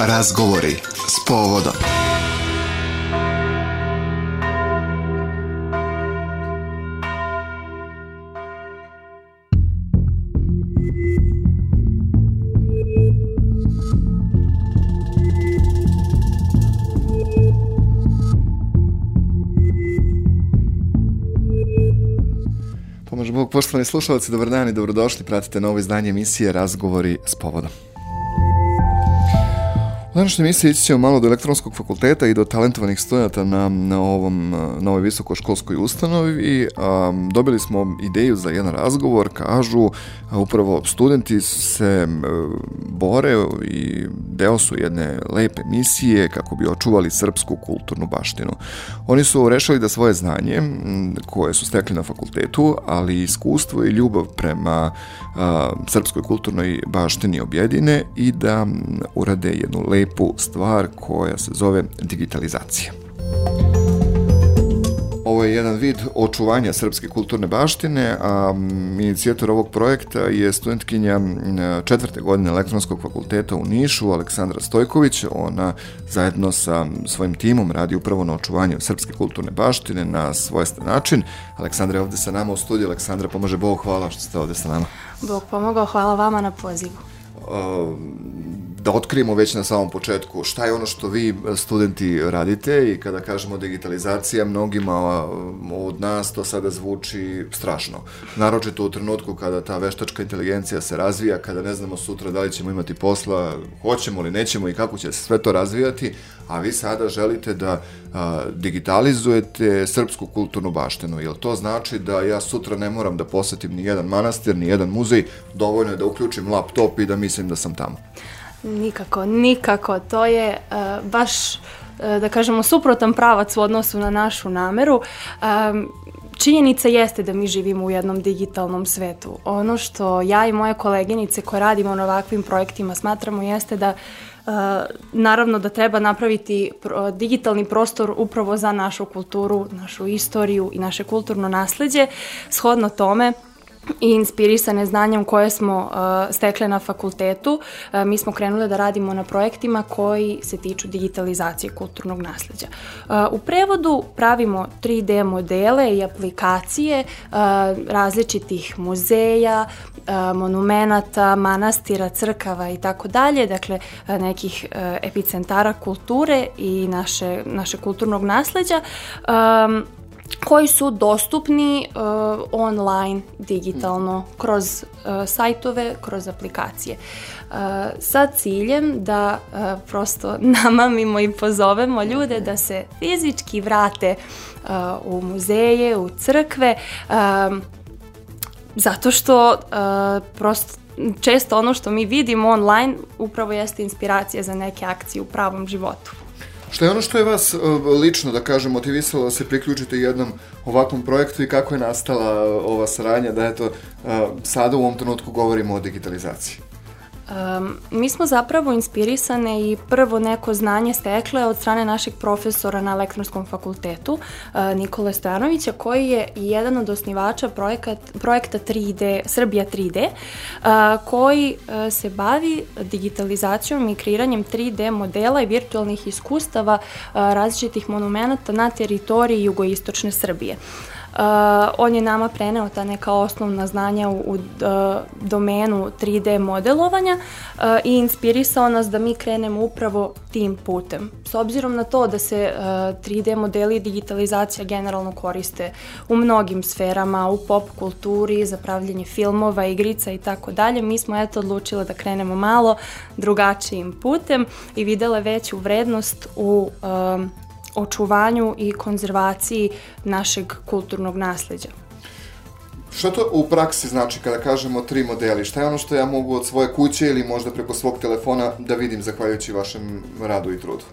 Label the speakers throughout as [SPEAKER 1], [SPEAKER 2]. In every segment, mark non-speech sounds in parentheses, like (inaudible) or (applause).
[SPEAKER 1] Razgovori s povodom. Pomož Bog, poštovani slušalci, dobar dan i dobrodošli. Pratite novo izdanje emisije Razgovori s povodom. U današnjoj emisiji ići ćemo malo do elektronskog fakulteta i do talentovanih studenta na, na, ovom, na ovoj visokoškolskoj ustanovi i um, dobili smo ideju za jedan razgovor, kažu a, upravo studenti se um, bore i deo su jedne lepe misije kako bi očuvali srpsku kulturnu baštinu. Oni su rešili da svoje znanje koje su stekli na fakultetu, ali iskustvo i ljubav prema a, srpskoj kulturnoj baštini objedine i da urade jednu lepu lepu stvar koja se zove digitalizacija. Ovo je jedan vid očuvanja srpske kulturne baštine, a inicijator ovog projekta je studentkinja četvrte godine elektronskog fakulteta u Nišu, Aleksandra Stojković. Ona zajedno sa svojim timom radi upravo na očuvanju srpske kulturne baštine na svojstven način. Aleksandra je ovde sa nama u studiju. Aleksandra, pomože Bog, hvala što ste ovde sa nama.
[SPEAKER 2] Bog pomogao, hvala vama na pozivu
[SPEAKER 1] da otkrijemo već na samom početku šta je ono što vi studenti radite i kada kažemo digitalizacija mnogima od nas to sada zvuči strašno. Naročito u trenutku kada ta veštačka inteligencija se razvija, kada ne znamo sutra da li ćemo imati posla, hoćemo li nećemo i kako će se sve to razvijati, a vi sada želite da a, digitalizujete srpsku kulturnu baštinu. Jel to znači da ja sutra ne moram da posetim ni jedan manastir, ni jedan muzej, dovoljno je da uključim laptop i da mislim da sam tamo?
[SPEAKER 2] Nikako, nikako. To je uh, baš, uh, da kažemo, suprotan pravac u odnosu na našu nameru. Um, činjenica jeste da mi živimo u jednom digitalnom svetu. Ono što ja i moje koleginice koje radimo na ovakvim projektima smatramo jeste da Uh, naravno da treba napraviti pro, digitalni prostor upravo za našu kulturu, našu istoriju i naše kulturno nasledđe. Shodno tome, i inspirisane znanjem koje smo uh, stekle na fakultetu, uh, mi smo krenule da radimo na projektima koji se tiču digitalizacije kulturnog nasleđa. Uh, u prevodu pravimo 3D modele i aplikacije uh, različitih muzeja, uh, monumenata, manastira, crkava i tako dalje, dakle uh, nekih uh, epicentara kulture i naše, naše kulturnog nasleđa. Um, koji su dostupni uh, online digitalno kroz uh, sajtove, kroz aplikacije. Uh, sa ciljem da uh, prosto (laughs) namamimo i pozovemo ljude da se fizički vrate uh, u muzeje, u crkve, uh, zato što uh, prosto često ono što mi vidimo online upravo jeste inspiracija za neke akcije u pravom životu.
[SPEAKER 1] Što je ono što je vas e, lično, da kažem, motivisalo da se priključite jednom ovakvom projektu i kako je nastala ova saradnja da eto, e, sada u ovom trenutku govorimo o digitalizaciji?
[SPEAKER 2] Um, mi smo zapravo inspirisane i prvo neko znanje stekle od strane našeg profesora na elektronskom fakultetu, uh, Nikole Stojanovića, koji je jedan od osnivača projekat, projekta 3D, Srbija 3D, uh, koji uh, se bavi digitalizacijom i kreiranjem 3D modela i virtualnih iskustava uh, različitih monumenta na teritoriji jugoistočne Srbije. Uh, on je nama preneo ta neka osnovna znanja u, u uh, domenu 3D modelovanja uh, i inspirisao nas da mi krenemo upravo tim putem. S obzirom na to da se uh, 3D modeli i digitalizacija generalno koriste u mnogim sferama, u pop kulturi, za pravljenje filmova, igrica i tako dalje, mi smo eto odlučile da krenemo malo drugačijim putem i videle veću vrednost u uh, očuvanju i konzervaciji našeg kulturnog nasleđa.
[SPEAKER 1] Šta to u praksi znači kada kažemo tri modeli? Šta je ono što ja mogu od svoje kuće ili možda preko svog telefona da vidim zahvaljujući vašem radu i trudu?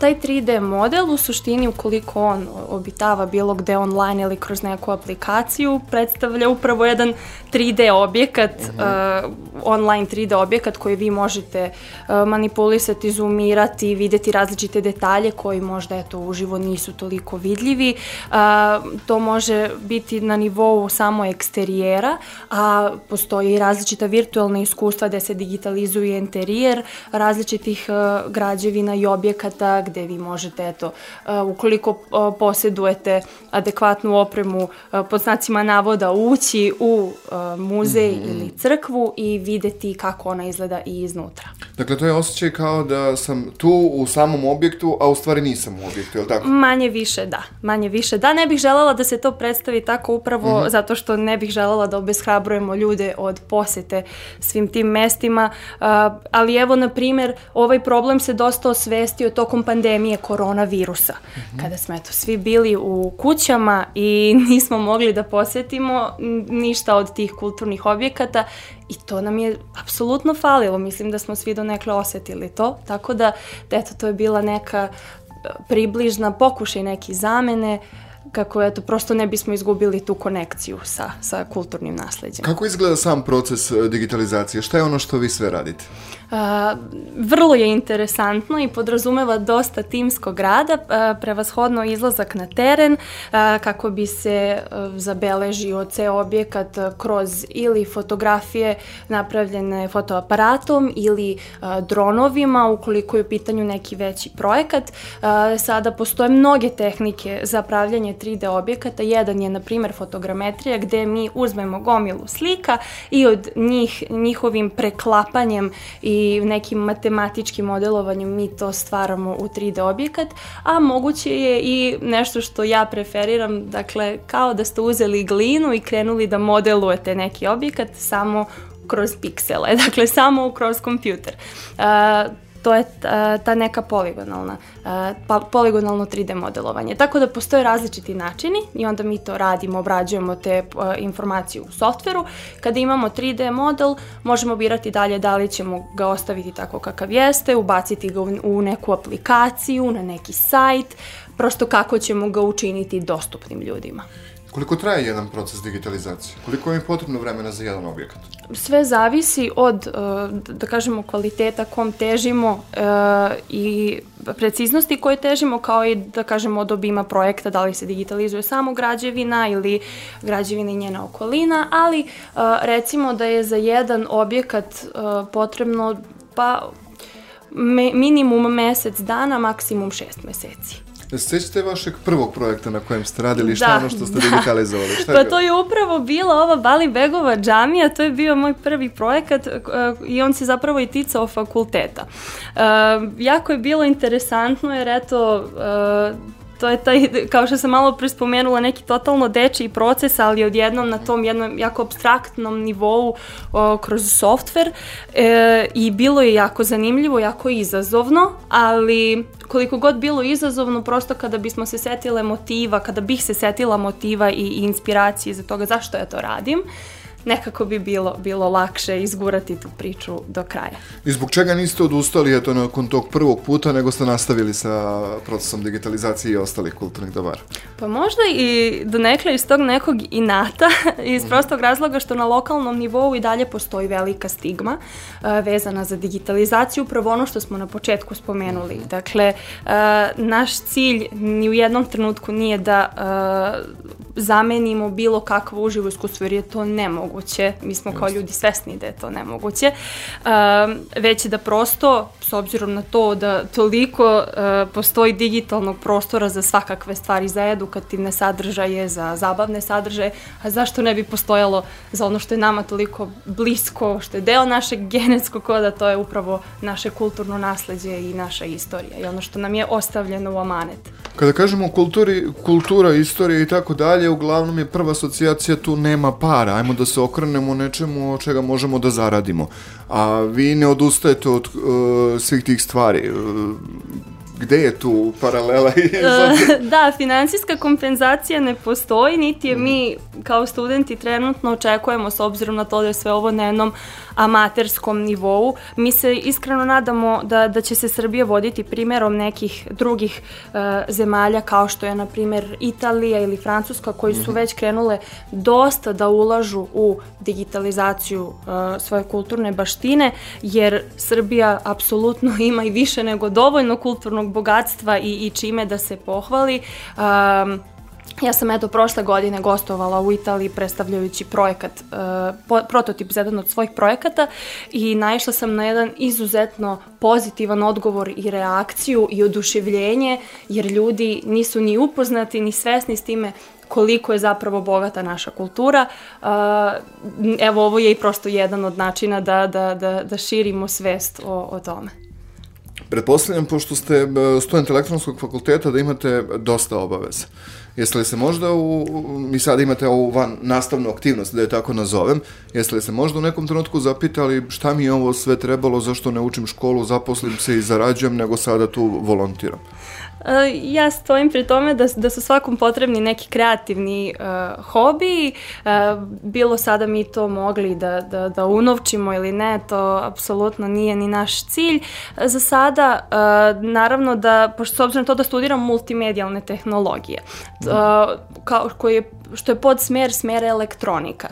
[SPEAKER 2] Taj 3D model u suštini ukoliko on obitava bilo gde online ili kroz neku aplikaciju predstavlja upravo jedan 3D objekat uh -huh. uh, online 3D objekat koji vi možete uh, manipulisati, zoomirati, videti različite detalje koji možda eto uživo nisu toliko vidljivi. Uh, to može biti na nivou samo eksterijera, a postoji različita virtualna iskustva gde se digitalizuje interijer različitih uh, građevina i objekata gde vi možete eto uh, ukoliko uh, posedujete adekvatnu opremu uh, pod znacima navoda ući u muzej mm -hmm. ili crkvu i videti kako ona izgleda i iznutra.
[SPEAKER 1] Dakle, to je osjećaj kao da sam tu u samom objektu, a u stvari nisam u objektu, je li tako?
[SPEAKER 2] Manje više da, manje više da. Ne bih želela da se to predstavi tako upravo mm -hmm. zato što ne bih želela da obeshrabrujemo ljude od posete svim tim mestima, ali evo, na primer, ovaj problem se dosta osvestio tokom pandemije koronavirusa, mm -hmm. kada smo eto svi bili u kućama i (laughs) nismo mogli da posetimo ništa od tih kulturnih objekata i to nam je apsolutno falilo. Mislim da smo svi do nekle osetili to, tako da, eto, to je bila neka e, približna pokušaj neki zamene, kako eto, prosto ne bismo izgubili tu konekciju sa, sa kulturnim nasledđem.
[SPEAKER 1] Kako izgleda sam proces e, digitalizacije? Šta je ono što vi sve radite?
[SPEAKER 2] A, vrlo je interesantno i podrazumeva dosta timskog rada, a, prevashodno izlazak na teren a, kako bi se a, zabeležio ceo objekat kroz ili fotografije napravljene fotoaparatom ili a, dronovima ukoliko je u pitanju neki veći projekat. A, sada postoje mnoge tehnike za pravljanje 3D objekata. Jedan je, na primer, fotogrametrija gde mi uzmemo gomilu slika i od njih, njihovim preklapanjem i nekim matematičkim modelovanjem mi to stvaramo u 3D objekat, a moguće je i nešto što ja preferiram, dakle, kao da ste uzeli glinu i krenuli da modelujete neki objekat samo kroz piksele, (laughs) dakle samo kroz kompjuter. Uh, to je ta, ta neka poligonalna, pa, poligonalno 3D modelovanje. Tako da postoje različiti načini i onda mi to radimo, obrađujemo te informacije u softveru. Kada imamo 3D model, možemo birati dalje da li ćemo ga ostaviti tako kakav jeste, ubaciti ga u neku aplikaciju, na neki sajt, prosto kako ćemo ga učiniti dostupnim ljudima.
[SPEAKER 1] Koliko traje jedan proces digitalizacije? Koliko je potrebno vremena za jedan objekat?
[SPEAKER 2] Sve zavisi od, e, da kažemo, kvaliteta kom težimo e, i preciznosti koje težimo, kao i, da kažemo, od obima projekta, da li se digitalizuje samo građevina ili građevina i njena okolina, ali e, recimo da je za jedan objekat potrebno pa minimum mesec dana, maksimum šest meseci.
[SPEAKER 1] Da se sećate vašeg prvog projekta na kojem ste radili, šta da, ono što ste da. digitalizovali? Šta (laughs)
[SPEAKER 2] je pa bilo? to je upravo bila ova Bali Begova džamija, to je bio moj prvi projekat uh, i on se zapravo i ticao fakulteta. Uh, jako je bilo interesantno jer eto, uh, to je taj, kao što sam malo prespomenula, neki totalno dečiji proces, ali odjednom na tom jednom jako abstraktnom nivou o, kroz softver e, i bilo je jako zanimljivo, jako izazovno, ali koliko god bilo izazovno, prosto kada bismo se setile motiva, kada bih se setila motiva i, i inspiracije za toga zašto ja to radim, nekako bi bilo, bilo lakše izgurati tu priču do kraja.
[SPEAKER 1] I zbog čega niste odustali eto nakon tog prvog puta, nego ste nastavili sa procesom digitalizacije i ostalih kulturnih dobara?
[SPEAKER 2] Pa možda i donekle iz tog nekog inata, (laughs) iz mm. prostog razloga što na lokalnom nivou i dalje postoji velika stigma uh, vezana za digitalizaciju, upravo ono što smo na početku spomenuli. Mm. Dakle, uh, naš cilj ni u jednom trenutku nije da uh, zamenimo bilo kakvo uživo iskustvo, jer je to nemoguće. Mi smo kao ljudi svesni da je to nemoguće. Um, već da prosto, s obzirom na to da toliko uh, postoji digitalnog prostora za svakakve stvari, za edukativne sadržaje, za zabavne sadržaje, a zašto ne bi postojalo za ono što je nama toliko blisko, što je deo našeg (laughs) genetskog koda, to je upravo naše kulturno nasledđe i naša istorija i ono što nam je ostavljeno u amanet.
[SPEAKER 1] Kada kažemo kulturi, kultura, istorija i tako dalje, uglavnom je prva asocijacija tu nema para, ajmo da se okrenemo nečemu od čega možemo da zaradimo. A vi ne odustajete od uh, svih tih stvari. Gde je tu paralela? (laughs)
[SPEAKER 2] da, financijska kompenzacija ne postoji, niti je mi kao studenti trenutno očekujemo s obzirom na to da je sve ovo na jednom amaterskom nivou. Mi se iskreno nadamo da, da će se Srbija voditi primerom nekih drugih uh, zemalja kao što je na primer Italija ili Francuska koji su mhm. već krenule dosta da ulažu u digitalizaciju uh, svoje kulturne baštine jer Srbija apsolutno (laughs) ima i više nego dovoljno kulturnog bogatstva i, i čime da se pohvali. Um, Ja sam eto prošle godine gostovala u Italiji predstavljajući projekat, uh, prototip za jedan od svojih projekata i naišla sam na jedan izuzetno pozitivan odgovor i reakciju i oduševljenje jer ljudi nisu ni upoznati ni svesni s time koliko je zapravo bogata naša kultura. Uh, evo ovo je i prosto jedan od načina da, da, da, da širimo svest o, o tome.
[SPEAKER 1] Pretpostavljam, pošto ste e, student elektronskog fakulteta, da imate dosta obaveza. Jeste li se možda u, mi sad imate ovu van nastavnu aktivnost, da je tako nazovem, jeste li se možda u nekom trenutku zapitali šta mi je ovo sve trebalo, zašto ne učim školu, zaposlim se i zarađujem, nego sada tu volontiram?
[SPEAKER 2] E, ja stojim pri tome da, da su svakom potrebni neki kreativni uh, hobi. Uh, bilo sada mi to mogli da, da, da unovčimo ili ne, to apsolutno nije ni naš cilj. Za sada, uh, naravno da, pošto s obzirom to da studiram multimedijalne tehnologije, uh, kao, koji je, što je pod smer, smer elektronika.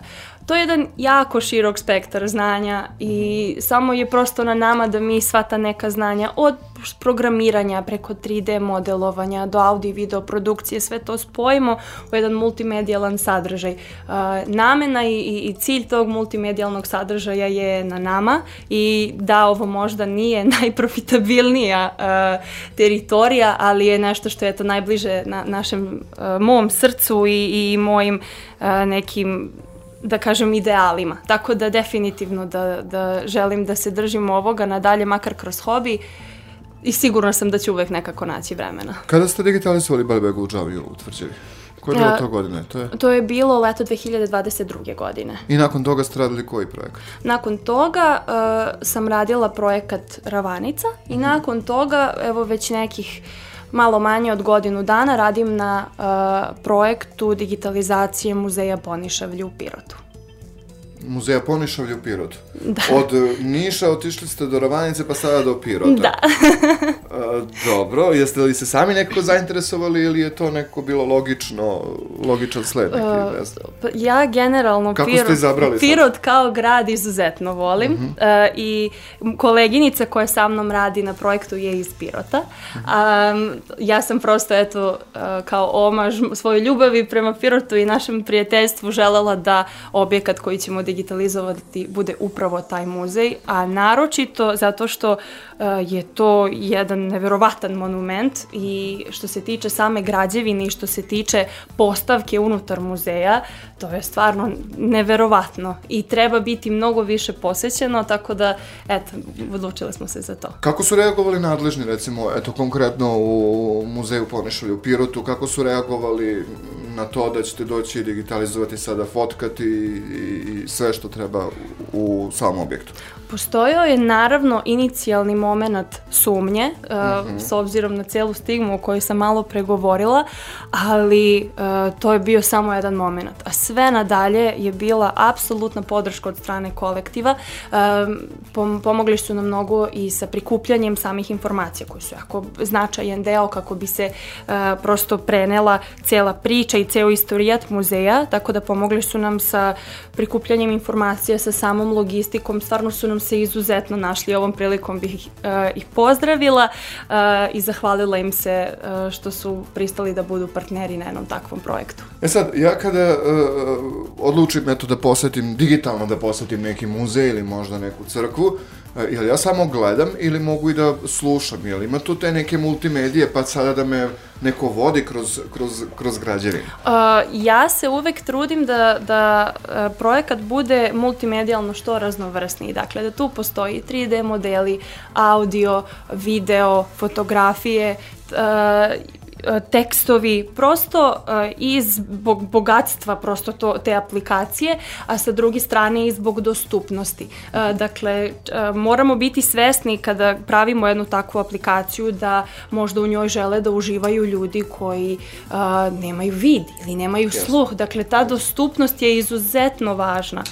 [SPEAKER 2] To je jedan jako širok spektar znanja i samo je prosto na nama da mi sva ta neka znanja od programiranja preko 3D modelovanja do audio i video produkcije, sve to spojimo u jedan multimedijalan sadržaj. Namena i, i cilj tog multimedijalnog sadržaja je na nama i da ovo možda nije (laughs) najprofitabilnija uh, teritorija, ali je nešto što je to najbliže na našem uh, mom srcu i, i mojim nekim da kažem, idealima. Tako da definitivno da, da želim da se držim ovoga nadalje, makar kroz hobi i sigurna sam da će uvek nekako naći vremena.
[SPEAKER 1] Kada ste digitalizovali Balbegu u Džaviju u tvrđevi? Koje je bilo to godine? To je...
[SPEAKER 2] to je bilo leto 2022. godine.
[SPEAKER 1] I nakon toga ste radili koji projekat?
[SPEAKER 2] Nakon toga uh, sam radila projekat Ravanica i mm -hmm. nakon toga, evo već nekih malo manje od godinu dana radim na uh, projektu digitalizacije muzeja Ponišavlju u Pirotu.
[SPEAKER 1] Muzeja Ponišavlja u Pirotu. Da. Od e, Niša otišli ste do Ravanice pa sada do Pirota.
[SPEAKER 2] Da.
[SPEAKER 1] A, (laughs) dobro, jeste li se sami nekako zainteresovali ili je to neko bilo logično, logičan sled uh?
[SPEAKER 2] Pa ja generalno
[SPEAKER 1] Kako
[SPEAKER 2] Pirot,
[SPEAKER 1] ste izabrali
[SPEAKER 2] Pirot sad? kao grad izuzetno volim uh -huh. uh, i koleginica koja sa mnom radi na projektu je iz Pirota. Uh -huh. um, ja sam prosto eto uh, kao omaž svoju ljubavi prema Pirotu i našem prijateljstvu želela da objekat koji ćemo digitalizovati bude upravo taj muzej, a naročito zato što uh, je to jedan neverovatan monument i što se tiče same građevine i što se tiče postavke unutar muzeja, to je stvarno neverovatno i treba biti mnogo više posećeno, tako da, eto, odlučili smo se za to.
[SPEAKER 1] Kako su reagovali nadležni, recimo, eto, konkretno u muzeju Ponešalja u Pirotu, kako su reagovali na to da ćete doći i digitalizovati sada fotkati i, i sve što treba u samom objektu?
[SPEAKER 2] Postojao je naravno inicijalni moment sumnje, uh, mm -hmm. s obzirom na celu stigmu o kojoj sam malo pregovorila, ali uh, to je bio samo jedan moment. A sve nadalje je bila apsolutna podrška od strane kolektiva. Uh, pom pomogli su nam mnogo i sa prikupljanjem samih informacija koji su jako značajan deo kako bi se uh, prosto prenela cela priča i ceo istorijat muzeja, tako da pomogli su nam sa prikupljanjem informacija, sa samom logistikom, stvarno su nam se izuzetno našli. Ovom prilikom bih uh, ih pozdravila uh, i zahvalila im se uh, što su pristali da budu partneri na jednom takvom projektu.
[SPEAKER 1] E sad, ja kada uh, odlučim eto, da posetim, digitalno da posetim neki muzej ili možda neku crkvu, Jel ja samo gledam ili mogu i da slušam? Jel ima tu te neke multimedije pa sada da me neko vodi kroz, kroz, kroz građevinu? Uh,
[SPEAKER 2] ja se uvek trudim da, da uh, projekat bude multimedijalno što raznovrsniji. Dakle, da tu postoji 3D modeli, audio, video, fotografije, uh, tekstovi prosto i zbog bogatstva prosto to, te aplikacije, a sa druge strane i zbog dostupnosti. Dakle, moramo biti svesni kada pravimo jednu takvu aplikaciju da možda u njoj žele da uživaju ljudi koji nemaju vid ili nemaju sluh. Dakle, ta dostupnost je izuzetno važna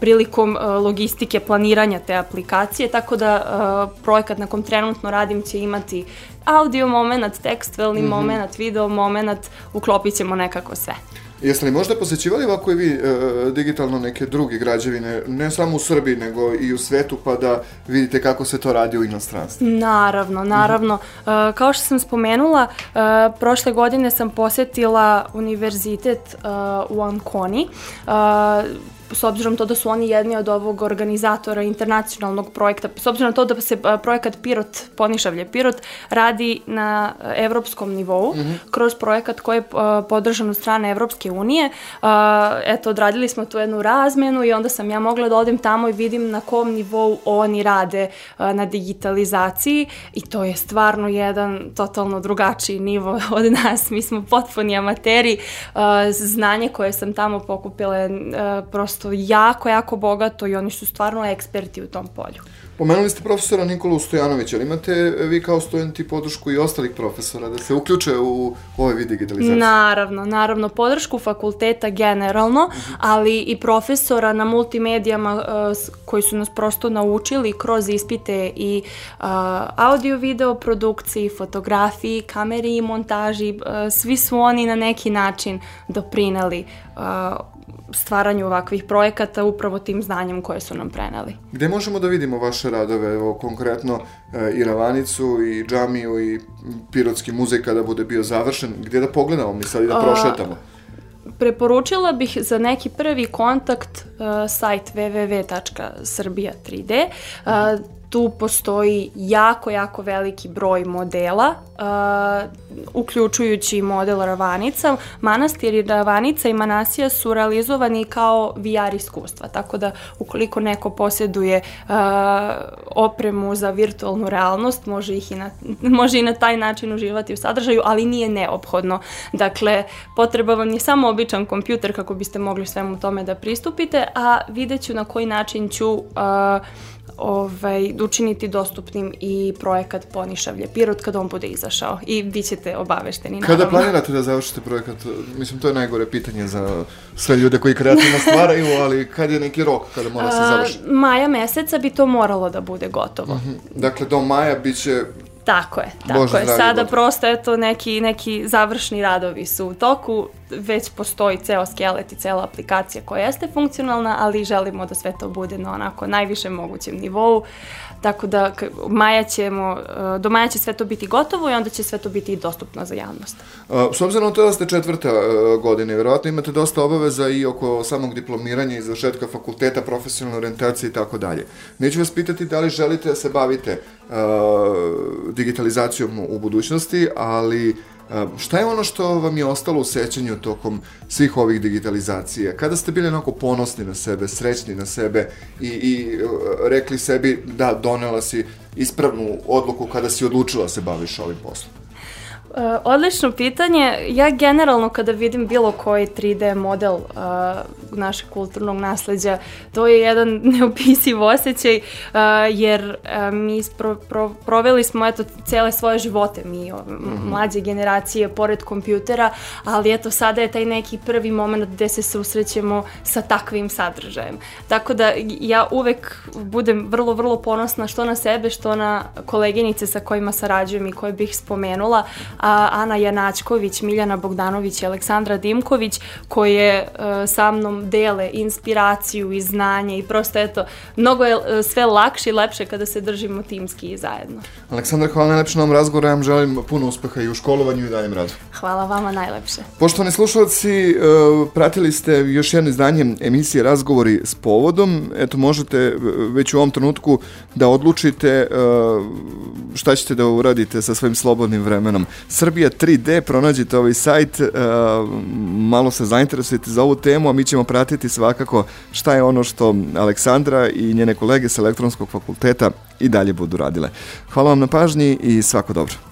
[SPEAKER 2] prilikom logistike planiranja te aplikacije, tako da projekat na kom trenutno radim će imati audio moment, tekstualni mm -hmm. moment, video moment, uklopit ćemo nekako sve.
[SPEAKER 1] Jeste li možda posećivali ovako i vi e, digitalno neke druge građevine, ne samo u Srbiji, nego i u svetu, pa da vidite kako se to radi u inostranstvu?
[SPEAKER 2] Naravno, naravno. Mm -hmm. e, kao što sam spomenula, e, prošle godine sam posetila univerzitet e, u Anconi. E, s obzirom to da su oni jedni od ovog organizatora internacionalnog projekta, s obzirom to da se projekat Pirot, Ponišavlje Pirot, radi na evropskom nivou, mm -hmm. kroz projekat koji je podržan od strane Evropske unije. Eto, odradili smo tu jednu razmenu i onda sam ja mogla da odem tamo i vidim na kom nivou oni rade na digitalizaciji i to je stvarno jedan totalno drugačiji nivo (laughs) od nas. Mi smo potpuni amateri. Znanje koje sam tamo pokupila prosto prosto jako, jako bogato i oni su stvarno eksperti u tom polju.
[SPEAKER 1] Pomenuli ste profesora Nikolu Stojanovića, ali imate vi kao studenti podršku i ostalih profesora da se uključe u ovaj vid digitalizacije?
[SPEAKER 2] Naravno, naravno, podršku fakulteta generalno, uh -huh. ali i profesora na multimedijama uh, koji su nas prosto naučili kroz ispite i uh, audio-video produkciji, fotografiji, kameri i montaži, uh, svi su oni na neki način doprineli uh, stvaranju ovakvih projekata upravo tim znanjem koje su nam preneli.
[SPEAKER 1] Gde možemo da vidimo vaše radove, evo konkretno e, i Ravanicu i Džamiju i Pirotski muzej kada bude bio završen, gde da pogledamo mi sad i da prošetamo?
[SPEAKER 2] preporučila bih za neki prvi kontakt uh, sajt www.srbija3d. Uh, tu postoji jako, jako veliki broj modela, uh, uključujući model Ravanica. Manastir i Ravanica i Manasija su realizovani kao VR iskustva, tako da ukoliko neko posjeduje uh, opremu za virtualnu realnost, može, ih i na, može i na taj način uživati u sadržaju, ali nije neophodno. Dakle, potreba vam je samo običan kompjuter kako biste mogli svemu tome da pristupite, a vidjet ću na koji način ću uh, ovaj, učiniti dostupnim i projekat Ponišavlje Pirot kada on bude izašao i vi ćete obavešteni.
[SPEAKER 1] Naravno. Kada planirate da završite projekat? Mislim, to je najgore pitanje za sve ljude koji kreativno stvaraju, ali kad je neki rok kada mora se završiti?
[SPEAKER 2] Maja meseca bi to moralo da bude gotovo. Uh
[SPEAKER 1] mhm. -huh. Dakle, do maja biće
[SPEAKER 2] Tako je, tako Bože je. Sada Bože. prosto eto neki, neki završni radovi su u toku, već postoji ceo skelet i cela aplikacija koja jeste funkcionalna, ali želimo da sve to bude na onako najvišem mogućem nivou. Tako da maja ćemo, e, do maja će sve to biti gotovo i onda će sve to biti dostupno za javnost.
[SPEAKER 1] S obzirom to da ste četvrta e, godine, verovatno imate dosta obaveza i oko samog diplomiranja i završetka fakulteta, profesionalne orientacije i tako dalje. Neću vas pitati da li želite da se bavite digitalizacijom u budućnosti, ali Šta je ono što vam je ostalo u sećanju tokom svih ovih digitalizacija? Kada ste bili onako ponosni na sebe, srećni na sebe i, i rekli sebi da donela si ispravnu odluku kada si odlučila da se baviš ovim poslom?
[SPEAKER 2] Uh, odlično pitanje. Ja generalno kada vidim bilo koji 3D model uh, našeg kulturnog nasleđa, to je jedan (laughs) neopisiv osjećaj, uh, jer uh, mi pro, pro, proveli smo eto cele svoje živote, mi -hmm. mlađe generacije, pored kompjutera, ali eto sada je taj neki prvi moment gde se susrećemo sa takvim sadržajem. Tako da ja uvek budem vrlo, vrlo ponosna što na sebe, što na koleginice sa kojima sarađujem i koje bih spomenula, a, Ana Janačković, Miljana Bogdanović i Aleksandra Dimković koje uh, sa mnom dele inspiraciju i znanje i prosto eto, mnogo je uh, sve lakše i lepše kada se držimo timski i zajedno.
[SPEAKER 1] Aleksandra, hvala najlepše na ovom razgovoru, ja vam želim puno uspeha i u školovanju i daljem radu.
[SPEAKER 2] Hvala vama najlepše.
[SPEAKER 1] Poštovani slušalci, uh, pratili ste još jedno izdanje emisije Razgovori s povodom. Eto, možete već u ovom trenutku da odlučite šta ćete da uradite sa svojim slobodnim vremenom. Srbija 3D, pronađite ovaj sajt, malo se zainteresujete za ovu temu, a mi ćemo pratiti svakako šta je ono što Aleksandra i njene kolege sa elektronskog fakulteta i dalje budu radile. Hvala vam na pažnji i svako dobro.